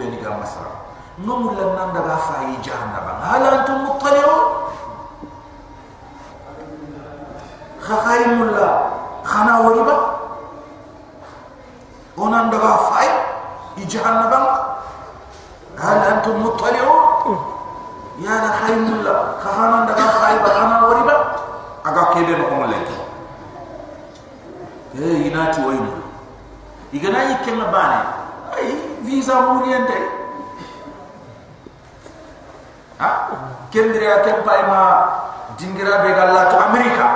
be ni ga masara nomu la nan daga fa yi jahannaba hal antum muttali'un khaymulla khana wariba onan daga fa yi jahannaba hal antum muttali'un ya la khaymulla khana daga fa yi khana wariba aga kebe no ko leki eh inati waymu igana yikenga bane ay visa muriente ha? Kendire ya kempa ima dingira be galla to america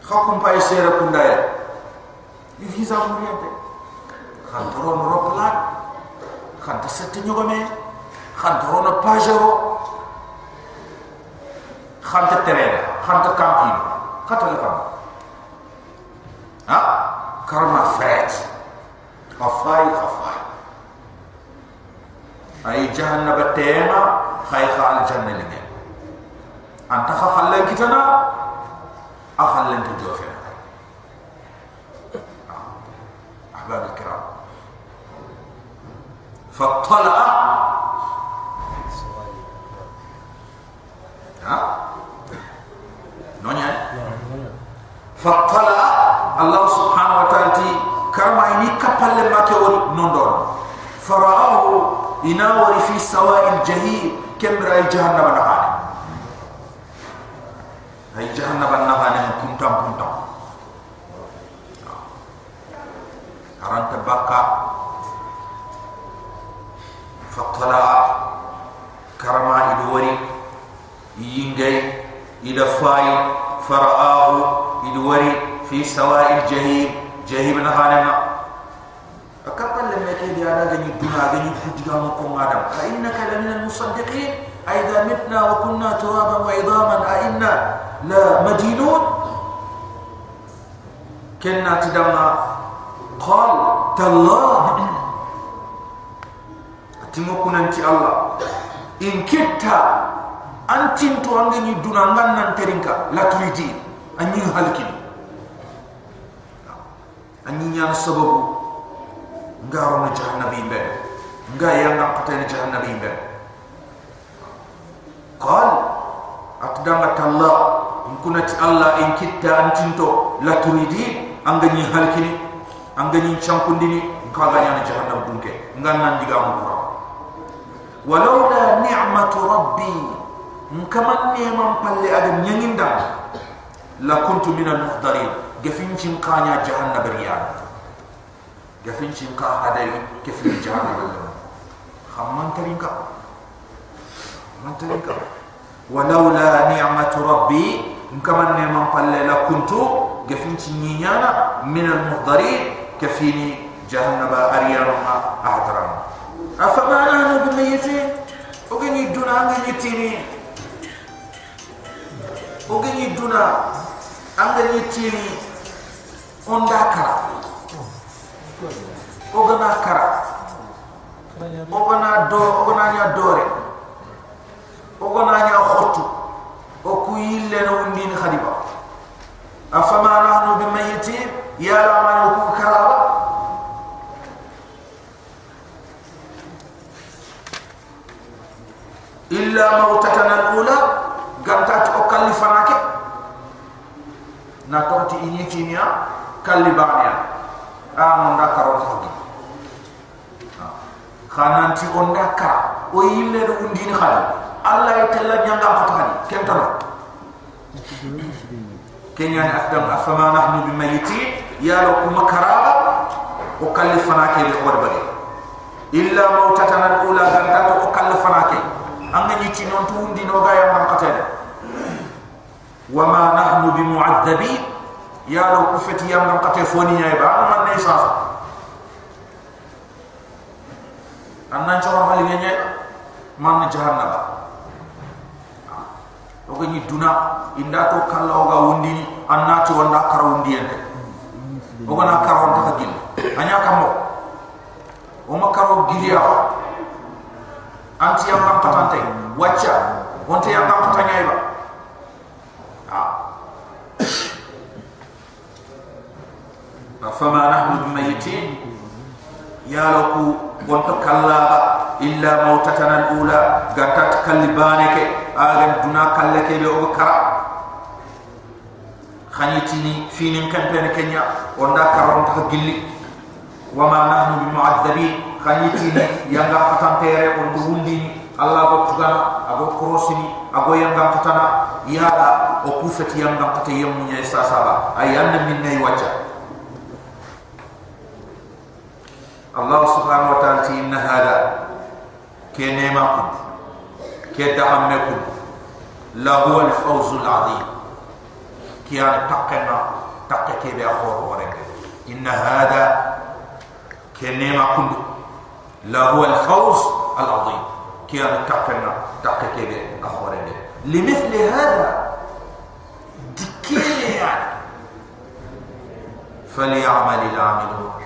khakum pay sere kundaye di visa muriente khantoron ropla khanta sette nyogome khantoron pajero. Khanta terena khanta kampino khata le kam ha? Karma fret خفاي خفاي. أي جهنم بتيما خيخا الجنة لنجا أنت خخلن كتنا لك تجوفنا آه، أحباب الكرام. فطلع ها؟ نونيا؟ يناور في سواء الجحيم كم رأي جهنم نهاني هاي جهنم نهاني كنتم كنتم. أرانت بقى فاطلع كرما يدوري ينجي يدفاي فرآه يدوري في سواء الجحيم جهيم أكبر جادا غني دنا غني كتجا ما كون عدم فإنك لمن المصدقين أئذا متنا وكنا ترابا وعظاما أئنا لا مدينون كنا تدمى قال تالله أتمو كنا انت الله إن كنت أنت انتو أنجني دنا غنى ترينك لا تريدين أن ينهلكين أن ينهل سببه nga rona jahannabi imbe nga yanga patene jahannabi imbe qal atdama talla in kunati allah in kitta antinto la turidi anga ni halkini anga ni chankundini ka ga nyana jahannam dunke nga nan diga mu kura walawla ni'matu rabbi kaman neman palle aga nyanginda la kuntu min al-muhdarin gefin cin kanya jahannam gefin cin ka hadari kefin jahannam Allah. Khamman tarinka man tarinka walaula ni'matu rabbi kaman ne man palle la kuntu gefin cin nyana min al muhdarin kefini jahannam ariyan ma ahdaran. Afama nahnu bimayitin ogini duna ngini tini ogini duna angani tini onda kara ogana kara ogana do ogana nya dore ogana nya khotu oku yille no ndin khadiba afama nahnu bimayitin ya la ma yoku kara illa mautatana al-ula gantat o kallifanake na torti ini kimia kalli bania amon da karo hogi khanan ti onda ka o yille do undini khali allah ya tella nyanga ko tani kentano kenya ni akdam afama nahnu bimayitin ya lo kuma karaba o kalli fanake be wad bari. Illa mautatana al-ula gantat o kalli fanake anga ni ci non to undino ga ya lo ku fati yam ngam kate foni nyaay eh, ba am man lah, ney sa am nan ci wax ali eh, man jahannam? O ko ni duna inda ko kala o ga wundi ni an na ci wonda karaw ndi en o ko na karaw ta gil anya kam o ma karo gil ya anti yam ngam patante wacha wonte yam ngam patanyaay ba فما نحن بميتين يا لك وانت كلا إلا موتتنا الأولى قتت كلبانك آغن دنا كلك بأو بكرا خانيتيني فينين كمبين كنيا وانا كرون تخجلي وما نحن بمعذبين خانيتيني يانغا قطن تيري وانت ونديني الله بطغانا أبو كروسيني أبو يانغا قطنا يا لك وكوفت يانغا قطي يمني يساسابا أي أن من نيواجه الله سبحانه وتعالى إن هذا كنيمكم كدعمكم لا هو الفوز العظيم. كي تقنا تقك بأخور ورنك إن هذا كنيمكم لا هو الفوز العظيم. كي تقنا تقك بأخور ورنك لمثل هذا دكيل يعني. فليعمل العاملون.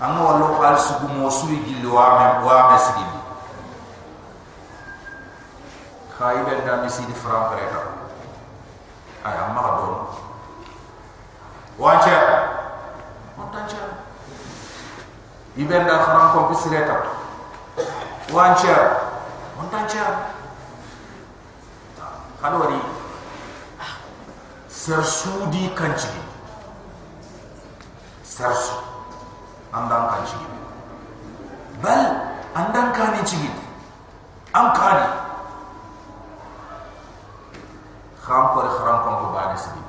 anga wallo fal sugu mo suyi gilli wa me wa me sigi khay ben da misi di fram preta ay amma do wacha montancha iben da fram ko bisreta wacha montancha kadori ser sudi kanchi ser sudi andan kan cigi bal andan kan cigi am kani kham ko kharam ko ko bani sigi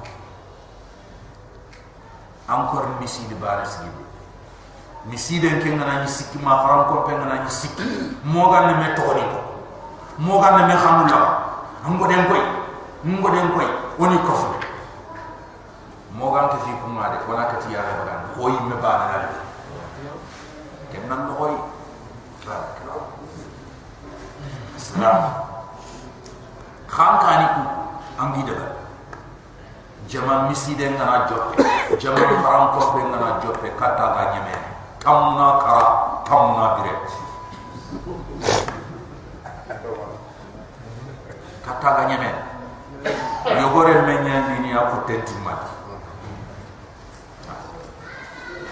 am ko misi di bani sigi misi den ke ngana ni sikki ma kharam ko pe ngana ni sikki mo gan me toni ko mo gan me khamula ngo den koy ngo den koy oni ko fu mo gan ke fi ko de ko ka ti ya ga gan ko yi me bana na kenan noy Islam khan kani ku angi daga jama misi de ngana joppe jama faram ko be ngana joppe kata ga nyeme tamna kara tamna dire kata ga nyeme yogore menya ni ni aku tenti mat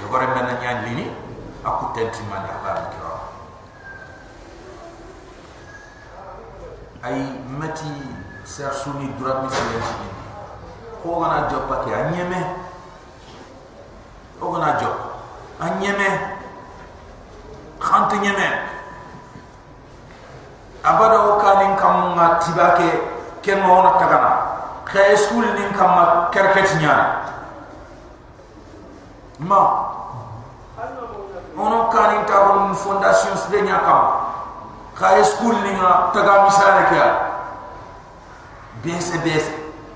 yogore menya ni ni aku tenti man ya ba kira. Ay mati ser suni durat mi sen ci ko gana joppa ke anyeme o gana jop anyeme khante nyeme abada o kanin kam ma tibake ken mo na tagana khay school nin kam ma kerket nyana ma won fondation sde nya kam khay school ni nga taga misale kya bes bes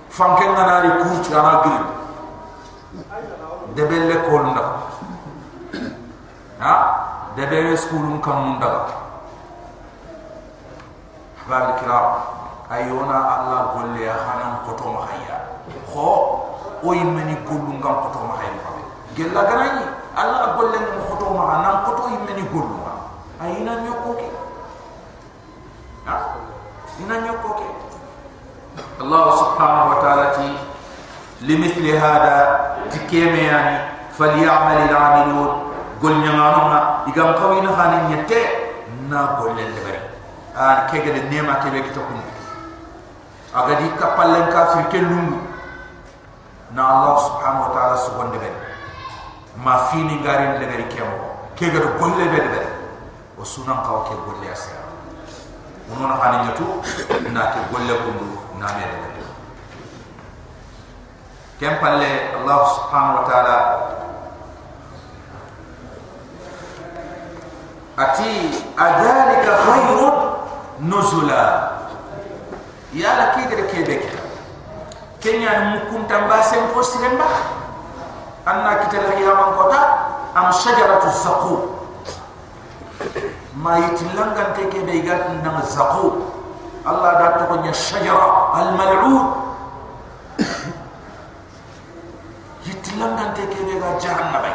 fanke nga nari court ana gil de belle kol nda. Ha? De belle school un kam mun daga habab kiram ayona allah golle ya hanan koto ma hayya kho o yimeni gollu ngam koto ma hayya gella garani Allah golle mo ma nan koto yimeni gollu ma ayina nyoko ke ha? Ina nyoko ke Allah subhanahu wa ta'ala ti limithli hada tikeme yani falyamal al'amilun gol nyangana igam kawina hanin nyette na golle le bari an kege de nema kebe kitokun agadi kapallen kafir kelungu na Allah subhanahu wa ta'ala wa ta'ala ma fini ngari le ngari kemo ke ga golle be de o sunan kaw ke golle asa mono na hani nyatu na ke golle ko ndu na me de kem palle allah subhanahu wa ta'ala ati adalika khairun nuzula. Ya la ke ga ke be kenya mukunta mbasen ko siremba anna kita la ya man kota am shajaratu zaqum ma yitilanga te ke be gat na zaqu. Allah da to nya shajara al mal'un yitilanga te ke be ga jahannama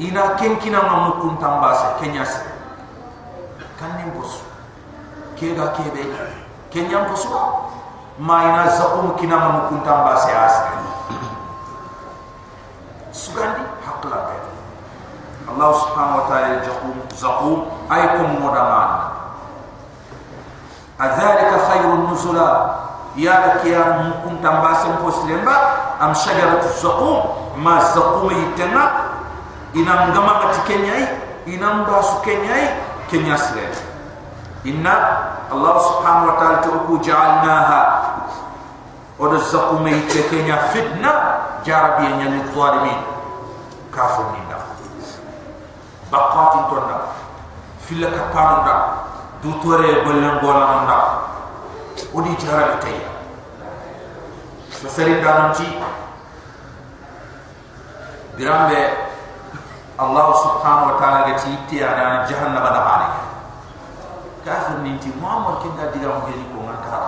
ina ken kina ma mukun tambase kenya se. Kan ni bos. Ke ga ke be kenya bos ma ina zaqu kina ma mukun tambase ase sugandi hakla be Allah subhanahu wa ta'ala jaqum zaqum aykum mudaman. Adhalika khayrun nuzula. Ya lakiya mukum tambasem poslemba am shajaratu zaqum. Ma zaqum yitana ina ngama matikenyai ina mbasu kenyai kenya sire inna Allah subhanahu wa ta'ala tuku ja'alnaha odo zaqum yitekenya fitna jarabiyya lil zalimin kafir minna baqatin tonda filla kapano da du tore bollen bola nda. Odi jara tay so sari dananti birambe allah subhanahu wa ta'ala gati ti ana jahannama da hali kafir ninti muhammad kinda diga mo geli ko nganta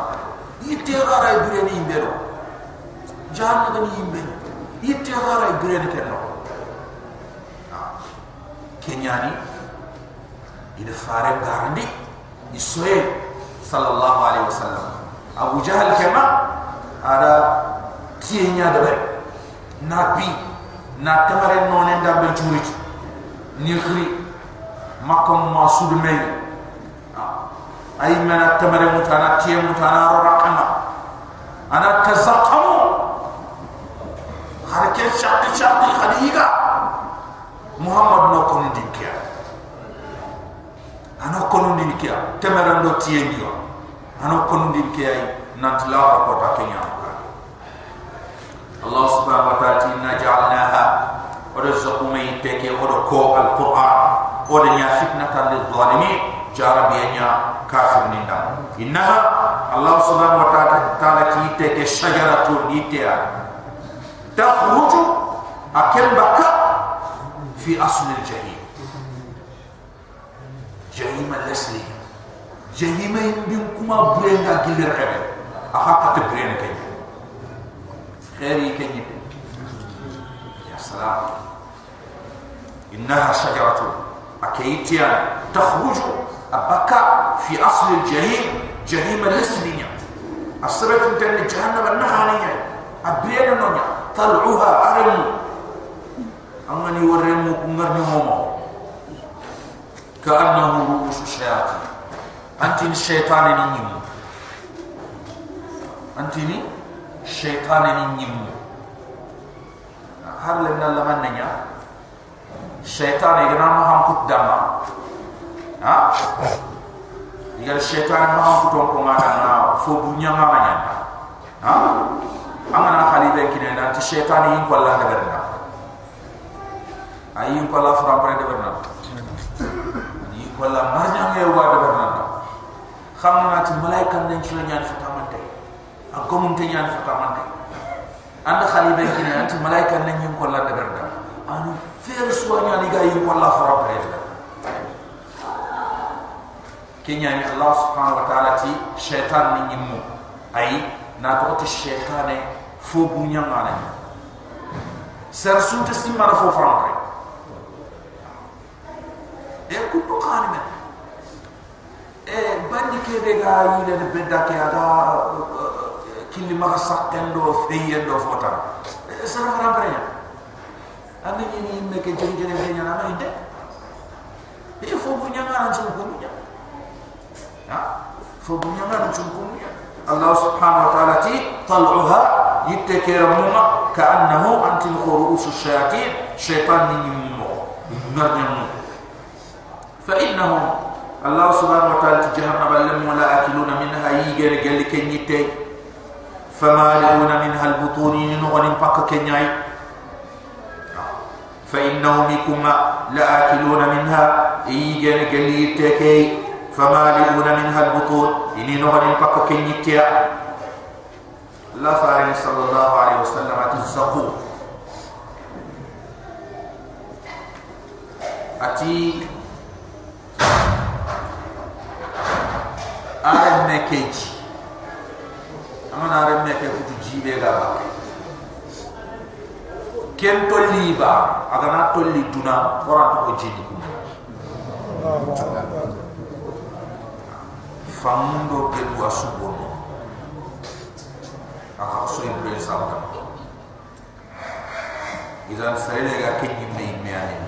yitte gara ibure ni imbero jahannama ni imbero yitte gara ibure ni. Kenno kenyani ida fare garandi isoye sallallahu alaihi wasallam. Abu jahal kema ada tienya de nabi na tamare nonen da ben turit ni khri makam masud may ay mena tamare mutana tiye mutana rakama ana tazaqamu harke shaqi shaqi khaliga muhammad no kono dikia ano kono dikia temeran do tiendio ano kono dikia nanti la ko ta kenya Allah subhanahu wa ta'ala inna ja'alnaha wa rizqu may teke wa ko al-Qur'an wa nya fitnatan lil zalimin jarabiyanya kafir ninda inna Allah subhanahu wa ta'ala ki teke shajaratu nitia takhruju akel bakka في أصل الجحيم جحيم الأسلي جحيم يمكنكما برينا كل رقبة أخاك تبرينا كي خيري كي يا سلام إنها شجرة أكيتيا تخرج أبكى في أصل الجحيم جحيم الاسمية السبب انت اللي جهنم النهانية أبين النونيا طلعوها أرمو أمني ورمو كمرنهما. كأنه رؤوس الشياطين. أنت الشيطان نينيمو أنت الشيطان نينيمو هل لنا لمن نيا الشيطان يغنى ما هم كدما ها؟ Na ni gana ma ma ham kut ko ngana na fo bu nyanga nganya ha amana khali be kinena anti shaytan ni ko la daga ayi ko la fra pare de berna ni ko la marnya nge wa de berna xamna na ci malaika nañ ci fata man tay ak ko te ñaan fata man tay and khali be ki ne ci malaika nañ ñu ko la de berna anu fer so ñaan ga yi ko la fra pare de ke ñaan allah subhanahu wa ta'ala ci shaytan ni ñimu ay na ko ci shaytané fo bu ñamana ser sunte simara fo fra pare e kundu khani men e bandi ke be ga yile de bedda ke ada kili ma sakken do feyen do fota e sara fara bare andi ni ni me ke jeri jeri be nyana ma inde. E fo bu nyanga an sun ko nya فبنيا ما نجنكم الله سبحانه وتعالى تي طلعها يتكير مما كأنه أنت رؤوس الشياطين. شيطان نمو نرنمو فإنهم الله سبحانه وتعالى جهنم لم ولا أكلون منها. يجر قال لك نيتي فمالئون منها البطون. نغن بك كنياي فإنهم بكم لا أكلون منها. يجر قال لك famaliuna minha albutun ini nohonin pakko kenyittia allah farini sallallahu alaihi wasallam ati zaku ati aremme keji amana aremme ke kutu jibe ga bakke ken tolli ba agana tolli duna foranto ko jidi kuma famundo ke du asubono aka so ibre sabda izan sele ga kenyi me me ani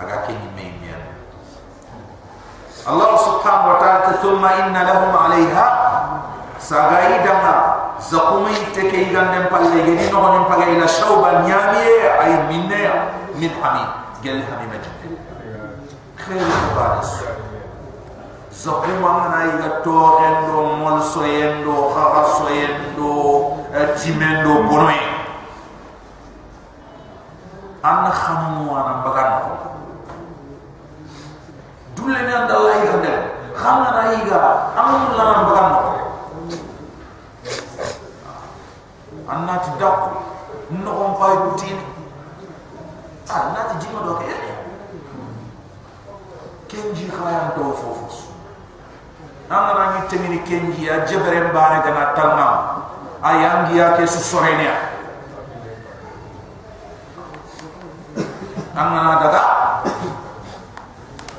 aga kenyi me me Allah subhanahu wa ta'ala thumma inna lahum 'alayha sagai dama. Zakumi teke igan dem palle gedi no honim palle ila shawban nyamiye ay minne min hamid gel hamid majid. Khair baris zakuma ngana iga to endo mol so endo khaga so endo timendo bonoy. An khamu ana bagan. Ko dulle ni anda de khamna na iga amun la nan bagan ko anna ti dakku no on pay butini anna ti jima do ke kenji khayan do fofu anga na ni temini kenji ya jebere mbare gana talna ayangi ya ke su sorenia anga na daga.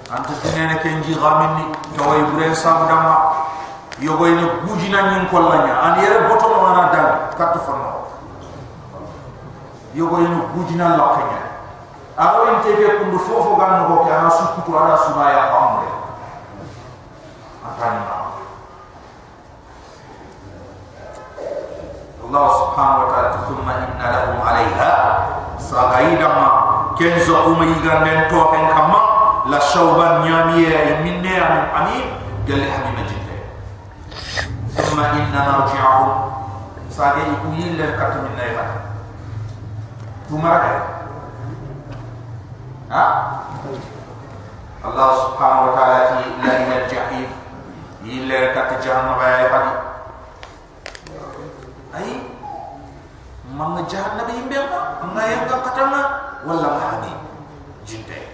Anta tinene kenji gamini tawai bure sam dama. Yogo ina gujina nyin kollanya an yere boto no ana dal katto fonno yogo ina gujina lokanya aro in tebe kundu fofo ganno ko ke ana sukutu ana subaya Allah subhanahu wa ta'ala thumma inna lahum 'alayha sagaida ma kenzo umay ganden to ken kama la shawban nyamiye minne amin amin gal hamim jidde thumma inna narji'uhum sage iku yille kat min nayba tumara ha? Allah subhanahu wa ta'ala ti la ila jahim. Yille kat jahannam ay fadi ay mang jahannam yimbe ma ngayanga katama wala mahani jinde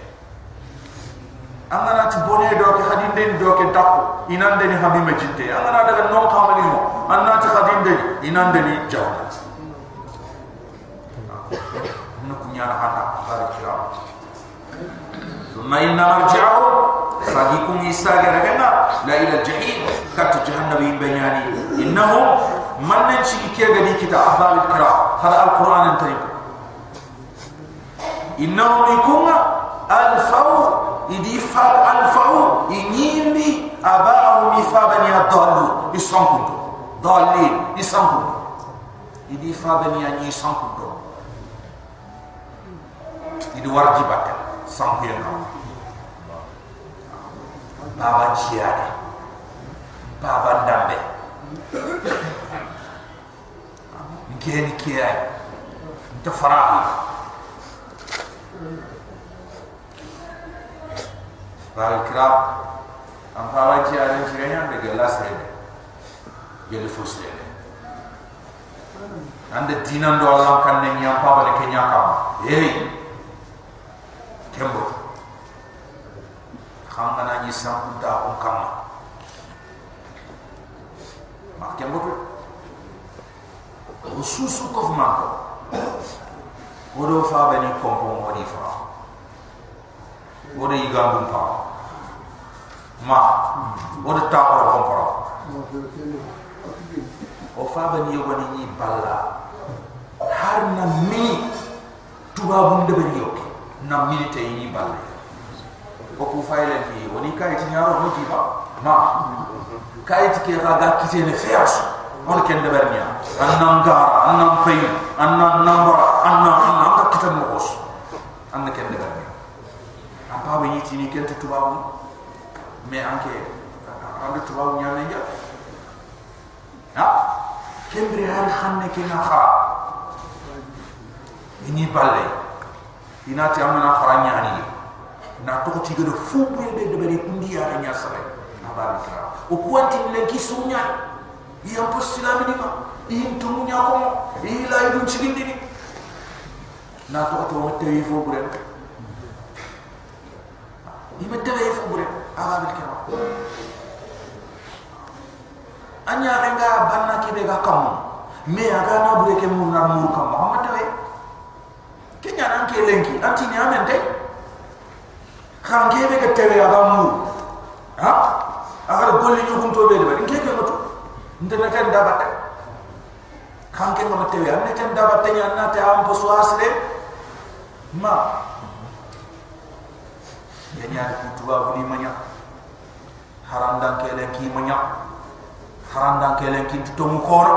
angana ti bone do ke hadinde ni do ke dakko inande ni hamima jinde angana daga non kamali mo anna ti hadinde inande ni jawna no kunya na hana barakira thumma inna marji'u sagikum isaga ragana la ila jahim من نشي كي غادي كتا أحبال القراء هذا القرآن الكريم. إنهم يكون الفو يدي فاب الفو ينيمي أباهم يفابن يا ضالون إسانكم ضالين. إسانكم يدي فابن يا نيسانكم إدي يدي بك سانكم بابا جيادي faraha bal kira am fawa ci ala ci ganya de gela sere gele fosre ande dinan do Allah kan ne nyam pa bale kenya kam hey kembo khanga na ni sam da on kam ma kembo ko susu ko ma ko odo fa bani kompo ngodi fa. Odo igambum pa ma odo ta ko ko ko o fa bani yogo ni ni balla. Har na mi tuba bum de bani yoke na milite ni balla. O ku fayle fi woni kay ti nyaro no jiba ma kay ti ke ga ga kite ne fias on ken de bernia. Annam gar annam pay annam nambara annam annam ka kitam mo kos an ken de bernia. Am pa ni ken bum mais anke ande tuba bum nyame ja ha? Kembre har xamne ke na xa ini balle ina ti amana xara ñani na to ci gëna fu bu de de bari kundi ya nya sare na ba o kuanti le ki sunya ya postila mi ma in to nya ko ila idu ci gindi ni na to to wette yi fu bu re ima tawe fu bure aga bil kira anya renga banna ki be ga kam me aga na bure ke mun na mun kam ma tawe kenya nan ke lenki anti ni amen te khange be ga tawe aga mu ha aga golli ñu hunto be de ba ke ke matu ndena kan da batte khange ngam tawe an ne tan da batte nya na ta am poso asre ma. Kenya ku tuwa buli manya haranda kele ki manya haranda kele ki to mu koro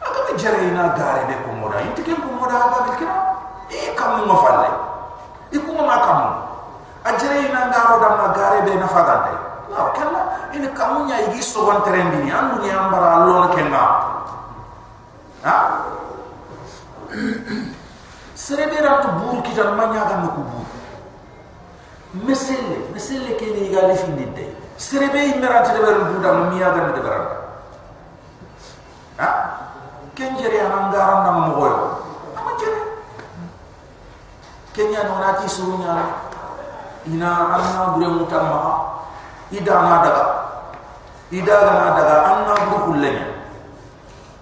aga be jere ina gare be ko moda inti ken ko moda ba bil kira? E kam mo falle e ko ma kam a ina da ma gare be na fagante la kala ina kam nya igi so wan trendi ni andu ni ambara lon kenga ha? Serebera to bur ki tan manya ga no ko bur mesele mesele ke ni gali fi ninte serebe imera te de beru buda mo miya gan de beru ha? Ken jere an ngara na mo goyo ama jere kenya no nati surunya ina anna bure mutamma ida na daga ida ga na daga anna buru kullenya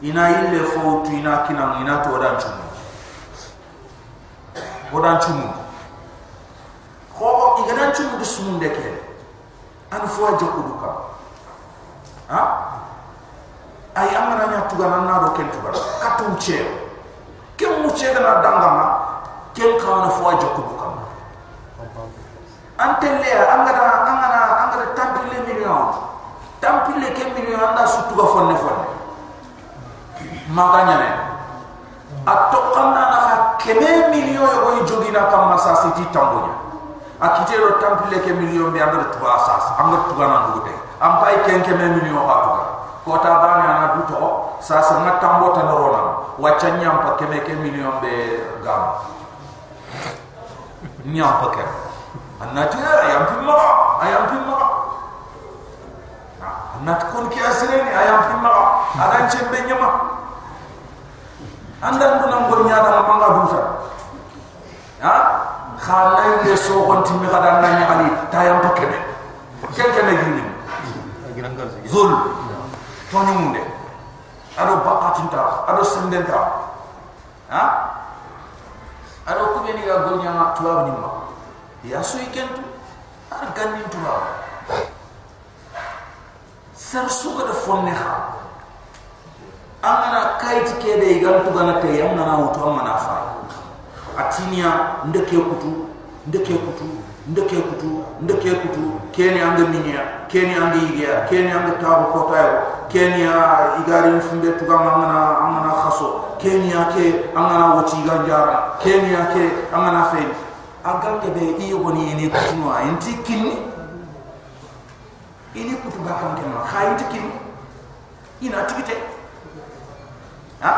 ina ille fo ina kinam ina to dan chumu bodan chumu ko igana chumu de sumun de ke an fo jokku ka ha? Ay amana nya tu gana na do ken tu bara katu che kem mu che gana dangama ken ka na fo jokku du ka an telle angada angada tampile million tampile ke million anda su tu ga fonne fonne maganya ne atokana na ka keme million yo jogina kam masasi ti tambonya akite ro tampile ke million bi ambe tuwa asas. Ambe tuwa na ngute am pay ken ke million ha tuwa ko ta bani ana duto sa sa na tambo ta no rona nyam pa ke me ke million be gam nyam pa ke anati ayam pimma ayam pimma anat kon ki asireni ayam pimma adan chembe nyama andan dunam gol nyaada ma manga dusa ha? Khalay le so gon timi kada na nya ali tayam pakene ken ken gini zul. Toni munde ado bakatinta ado sendenta ha? Ado kubeni ga gol nya tuwa ni ma ya so ikentu ar ganin tuwa sar suga da fonne ha angana kayti kebe igal tugana te yam na wuto amana fa? Atinia ndeke kutu ndeke kutu ndeke kutu ndeke kutu. Keni anga minya keni anga yigia keni anga tawo ko tayo keni ya igari fumbe tugama angana angana khaso. Keni ya ke angana woti ganjara keni ya ke angana fe agal ke be iyo boni ni kutu wa inti kinni ini kutu bakam kema khayiti kinni ina tikite ha?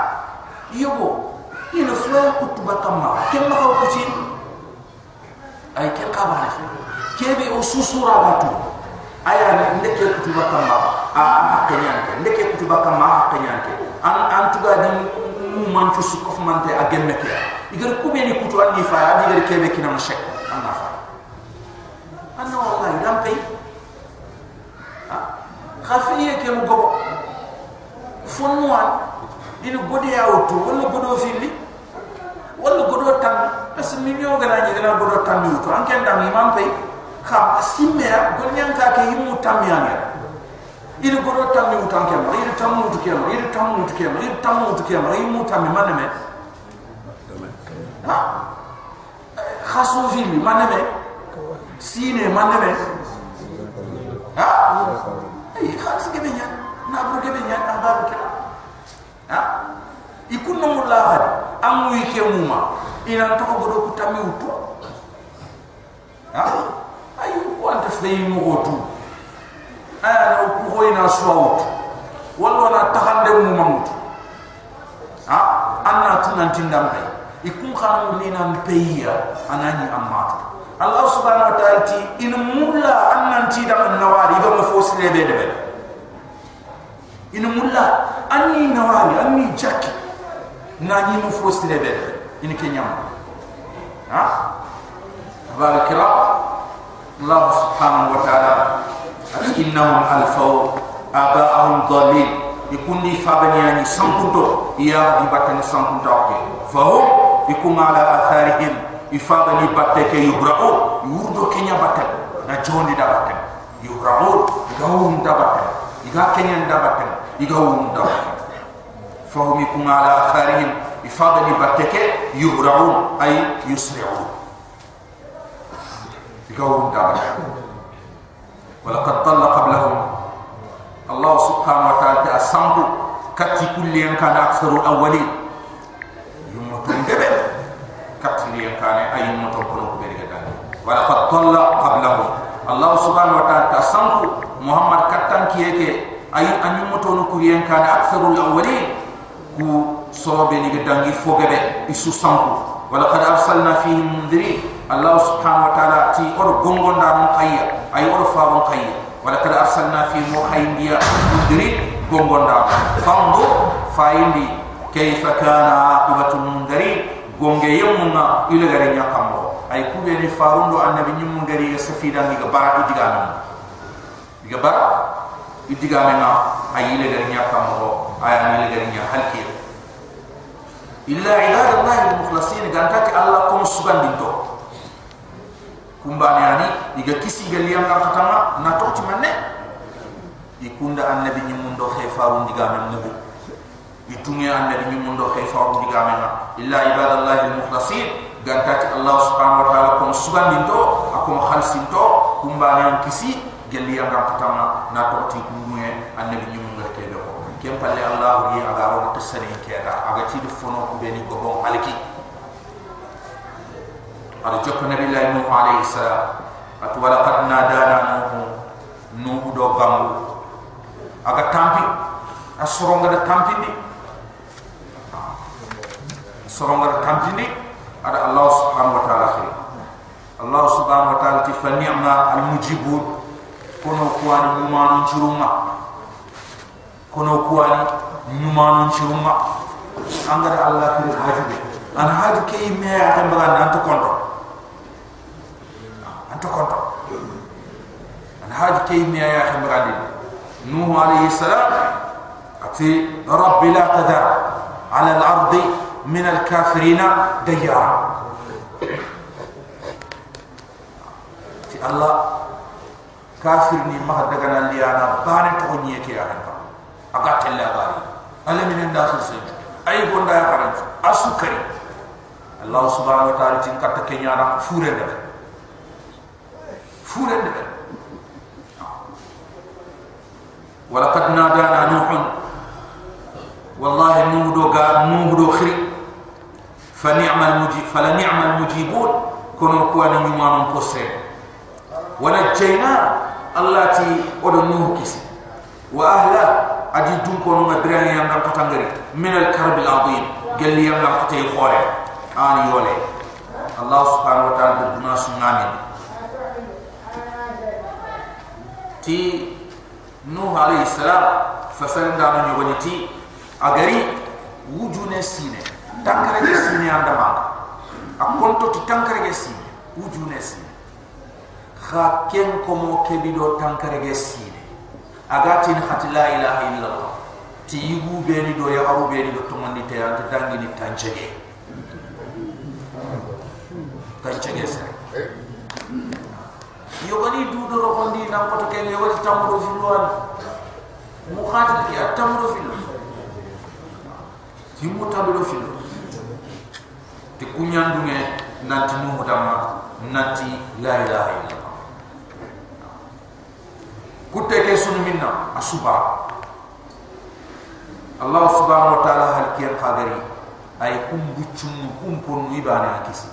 Yobo ina fla kutuba kama kemma ko kuci ay ken ka ba ne o susura batu. Aya ne ndeke kutuba kama a a kenyan ke? Ndeke kutuba kama a kenyan ke? An an tuga di mu manchu su kof mante a gemme ke igar kube ni kutu an ni fa adi gar kebe kina ma shek an na fa. Anna wallahi dam pay ha? Khafiye ke mu gobo. Fonwan dina gode ya wutu wala godo fili. Wala godo tan parce que minyo gana ni gana godo tan ni wutu an ken dam imam pay ka simya gonyan ka ke yimu tam ya ne ina godo tan ni wutu an ken ina tam wutu ken ina tam wutu ken ina tam wutu ken ina tam man me ha khasu fili man me sine man me ha ay khas ke be nyan na bru ke be nyan. Ababu ke ha ikunno mulla hadi amu ike muma. Ina to ko do ku tami utu ha ayu ko anta fey mu gotu aya no ku ko ina suwa wallo na taxande mu mamut ha anna tunan tindam ikun kharu lina mpeya anani amata Allah subhanahu wa ta'ala ti in mulla annan ti da an nawari ba mu fosile be de in mulla anni nawari anni jaki, nani ni mu fosile be de in kenya ha abal Allah subhanahu wa ta'ala innahu alfaw aba'ahum dhalil. Ikun ni fabani ani sankunto ya di batani sankunto ke fahum? فابني يعني سانكونتو يا دي باتني سانكونتو فهم يكون على آثارهم يفابني باتك يبرعو يوردو كينيا باتن نجون دا باتن يبرعو يغاوم دا باتن يغا كينيا دا باتن يغاوم دا باتن فهم يكون على آثارهم يفابني باتك يبرعون أي يسرعون يقوم دابا ولقد ضل قبلهم الله سبحانه وتعالى أسامه كتي كل ين كان أكثر الأولين يمتون kane ay moto ko ko beri gata wa la talla qablahu allah subhanahu wa ta'ala tasamu muhammad kattan kiye ke ay ay moto no ko yen kane aksarul awwali ku sobe ni gadangi fogebe isu sanku wa la qad arsalna fihim mundiri allah subhanahu wa ta'ala ti or gongonda mun qayya ay or faron qayya wa la qad arsalna fi muhaymiya mundiri gongonda fa'ndu fa'indi kayfa kana aqibatul mundirin gonge yemunna ile gare nyakamo ay kube ni farundo annabi nyum gari ya safida ni gabara idigana gabara idigana na ay ile gare nyakamo ay ani ile gare nyakalki illa ibadallahi almukhlasin ganta allah kum sugan dinto kumbani ani diga kisi galiam na katama na to manne ikunda annabi nyum ndo khe farundo digana nabi di anda di nyumun doh kaya faham di kami lah illa ibadallah ilmu khasir gantati Allah subhanahu wa ta'ala kum suban minto aku makhan sinto kum bahayang kisi gali yang kata kama natuk di kumunya anda di nyumun doh kaya doh kaya pali Allah huyi agar orang kisani kaya da agar tidu funo kubeni kubong aliki adu jokh nabi Allah ilmu alaihi salam. Atu walakad nadana nuhu. Nuhu do bangu agar tampi asurong ada tampi ni sorongar kamjini ada Allah subhanahu wa ta'ala Allah subhanahu wa ta'ala ti fani'ma al mujibun kono kuwani mumanu churunga kono kuwani mumanu churunga angada Allah khir hajubi an hajubi ke imeha embalan anta konto anta konto an hajubi ke imeha embalan Nuh alaihi salam ati rabbi la tada ala al-ardi من الكافرين ديارا تي الله كافرني ما دغنا لي انا بان توني كي يا هنكا اغات الله غاري الا من الداخل سيد اي غوندا يا فرنس اسكري الله سبحانه وتعالى تين كاتا كينيا فوري دبل فورن دبل ولقد نادانا نوح والله نوح دو غا نوح دو خري فنعم المجيب فلنعم المجيبون كونو كوانا نيمانون بوسي ونجينا الله تي ودنوه نوح وأهلا ادي دون كونو مدران يام دان من الكرب العظيم. قال لي يام قطي خوري آني يولي. الله سبحانه وتعالى دنا سنامي تي نوح عليه السلام فسرن نيواني تي. أغري وجونا سينه tankare ge sine anda ma a konto ti tankare ge sine wujune sine kha ken ko mo kebido tankare ge sine agati ni khati la ilaha illa allah ti yugu be ni do ya aru be ni do to mandi te anta dangi ni tanchege tanchege sa yogani dudo ro hondi nam ko ken yo wati tamro filwan. Mukhatil ki atamro fil ti mutablo fil ti kunyan dunge nanti nuhutama nanti la ilaha illallah. Kutte ke sun minna asuba. Allah subhanahu wa taala hal kiyan qadiri ay kum buchum kum pon ibane akisi.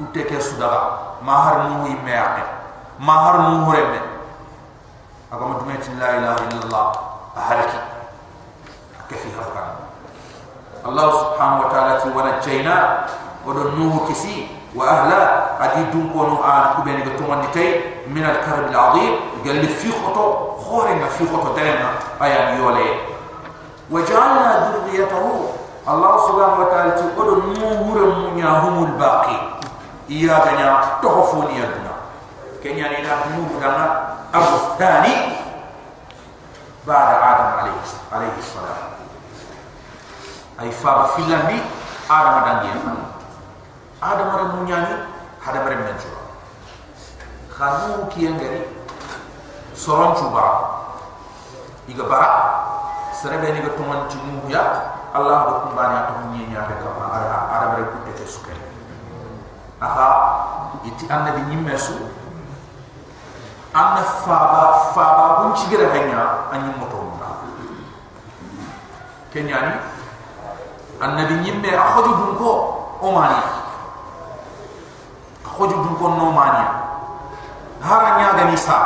Kutte ke sudara mahar nuh imme yaqe mahar nuh rebe aga mutme la ilaha illallah ahalki kafi hafkana أهلك كفيها كان الله سبحانه وتعالى ونجينا ودنوه كسي وأهلا أدي دون كونو آن كبين قطمان من الكرب العظيم قال لي في خطو خورنا في خطو دائما أيام يولي وجعلنا ذريته الله سبحانه وتعالى ودنوه رمنا هم الباقي إياك نعم تحفوني أدنا kenya ni na nuhu dama abu thani بعد آدم عليه عليه ay faba filandi adam adangi adam adam munyani hada bare menju khadu ki engari soron chuba iga bara serebe ni go tuman chumu ya allah do kumbani ato munye nya be kama ara ara bare ku te suke aha iti anna di nyimme su. Anna faba faba bunchi gere hanya anyi moto kenyani annabi nyimme akhoju dun ko omani akhoju dun ko no mani haranya gani sa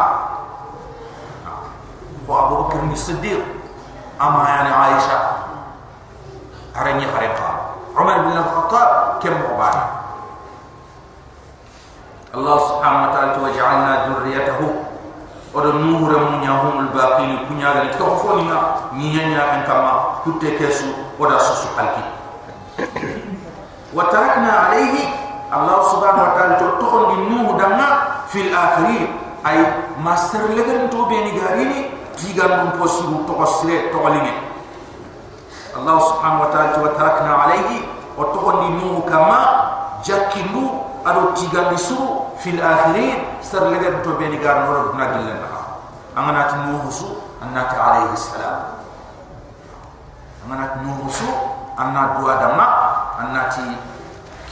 ko abu bakr ni siddiq ama yani aisha haranya hareqa umar bin al-khattab kem ore nuhure mu nyahumul baqin kunyaga ni ko foni na ni nyanya kama kutte kesu oda susu alki wa tarakna alayhi allah subhanahu wa ta'ala to tokon di nuhu danga fil akhirin ay master legal to be ni garini diga mun posu to osre to alini allah subhanahu wa ta'ala wa tarakna alayhi o tokon di nuhu kama jakinu ado tiga disuruh fil akhirin sar lebe to be ni gar mo do na gel na ha tu no musu alayhi salam. Amana tu no musu anna du adama annati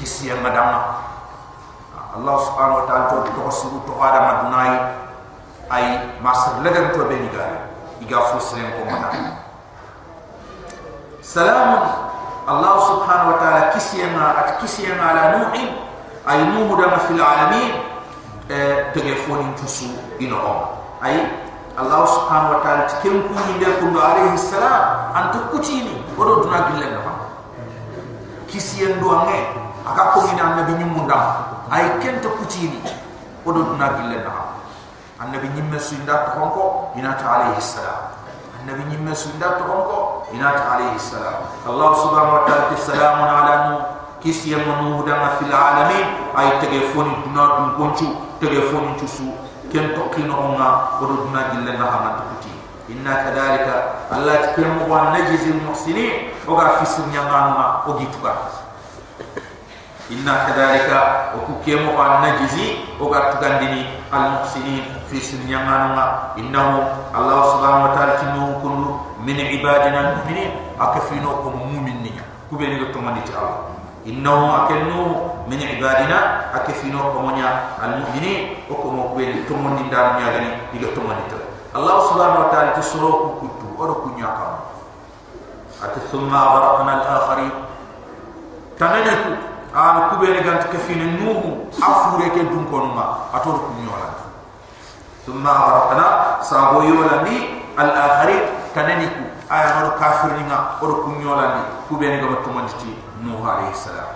kisi ya madama allah subhanahu wa ta'ala to to sibu to adama dunai ai masr lebe to be ni gar i ga ko mana. Salam allah subhanahu wa ta'ala kisi ya ma at kisi ya ala nu'i ay dama fil alamin e telefoni tusu ino o ay allah subhanahu wa ta'ala tikem ku ni de ko alayhi salam antu kutini odo duna gille na kisi en do nge aka ko ni nyum ndam ay kento kutini odo duna gille na annabi nyimme su nda to honko ina ta alayhi salam annabi nyimme su to honko ina alayhi salam allah subhanahu wa ta'ala salamun ala nuh kisi yang menudang fil alamin ay telefon duna dun konchu telefon chusu ken tokkino onga odo duna dille na hamat kuti inna kadalika allah tikem wa najzi al muhsinin oga fisir nyanganga ogi tuka inna kadalika o ku kemo wa najzi oga tugandini al muhsinin fisir nyanganga innahu allah subhanahu wa ta'ala tinu kunu min ibadina al mu'minin akafino ko mu'min niya kubeni to mandi ti allah إنه أكنه من عبادنا أكفينا كمونيا المؤمنين وكما قبل تمون دار ميادني إذا تمون الله سبحانه وتعالى تسروك كدو أرك نياكم ثم غرقنا الآخرين تمنك أن كبير جنت كفين النوم أفرك دون كنما أترك ثم غرقنا سأقول لي الآخرين تمنك aya ngoro kafir ni nga odo kunyola ni ku ben gama to manditi nuh alayhi salam.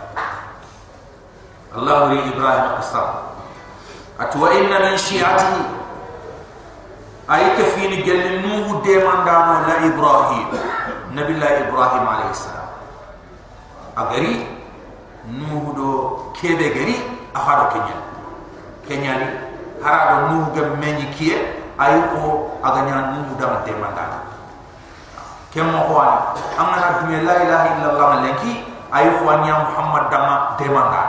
Allah ri ibrahim qasam atu wa inna min shi'ati ayta fi ni gel nuh de mandano la ibrahim. Nabi la ibrahim alayhi salam. Agari nuh do kebe gari afado kenya. Kenya ni harado nuh gam meñi kiye ayu ko aganya nuh dama de mandano kemo ko ani amna ka dum la ilaha illallah malaki ayu ko ani muhammad dama de mata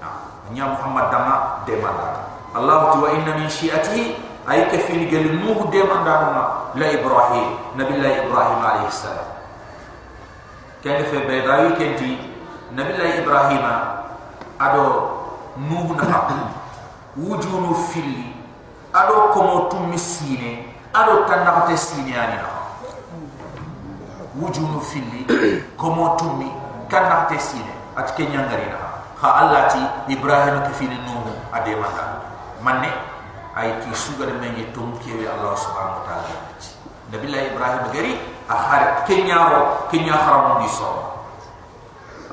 ha, nya muhammad dama de allah tu wa inna min shi'ati ay ka fil nuh de manda la ibrahim nabi la ibrahim alayhi salam. Kay def be dayi ke di nabi la ibrahim ado nuh na ha wujunu fil ado komo tumisine ado tanna ko tesine wujunu fil komo tum kan na te sine at ke nyangari na ha allah ti ibrahim ke fini no ade manda manne ay ki sugar me ngi tum ke wi allah subhanahu wa taala. Nabi allah ibrahim gari a har ke nyaaro ke nya haram ni so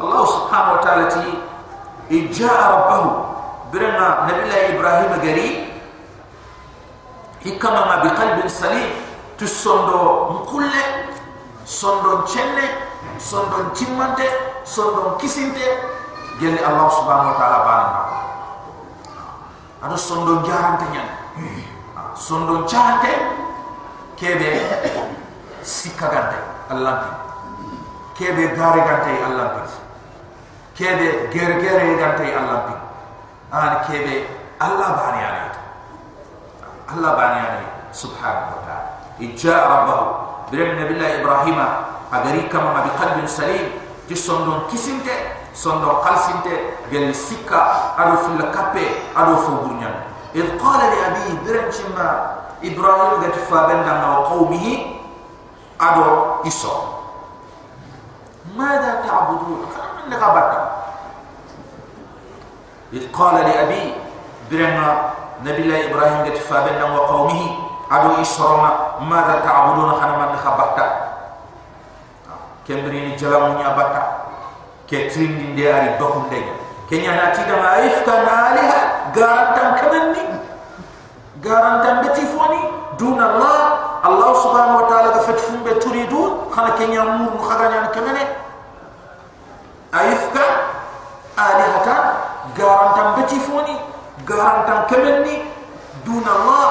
allah subhanahu wa taala ti ijaa rabbahu. Birama nabi allah ibrahim gari hikama ma bi qalbin salim tusondo mkulle sondo chenne sondon timmante sondon kisinte gelli allah subhanahu wa ta'ala barana ado sondo jarante nyan. Sondo jarante kebe sikagante allah kebe gare gante allah kebe gere gere gante allah an kebe allah bani ala allah bani ala subhanahu wa ta'ala. Ijja rabbahu bilen nabiy ibrahim agari kama bi qalbin salim ti sondon kisinte sondon qalsinte gel sikka ado fil kape ado fo burnya id qala li abi bilen chimma ibrahim gati fa benda ma qawmihi ado iso ماذا تعبدون من غبتا إذ قال لأبي برنا نبي الله إبراهيم قد فابنا وقومه أدو إسرنا ماذا تعبدون خنا من خبتا كمبرين جلامون يابتا كترين دين دياري بخون دي كنيا ناتي دما إفكا نالها غارنتم كمني غارنتم بتيفوني دون الله الله سبحانه وتعالى فتفون بتريدون خنا كنيا مور مخرجان كمني أيفكا آلهة غارنتم بتيفوني غارنتم كمني دون الله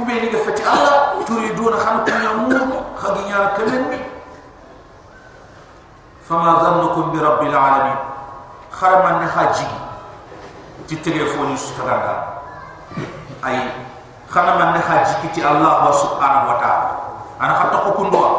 وبيني قفتي الله تريدون خنا كنيا مور خرجان كمني فما ظنكم برب العالمين خرما نخاجي تتليفوني ستغادا أي خنا من نخاجي كتي الله سبحانه وتعالى أنا خطأ كندوا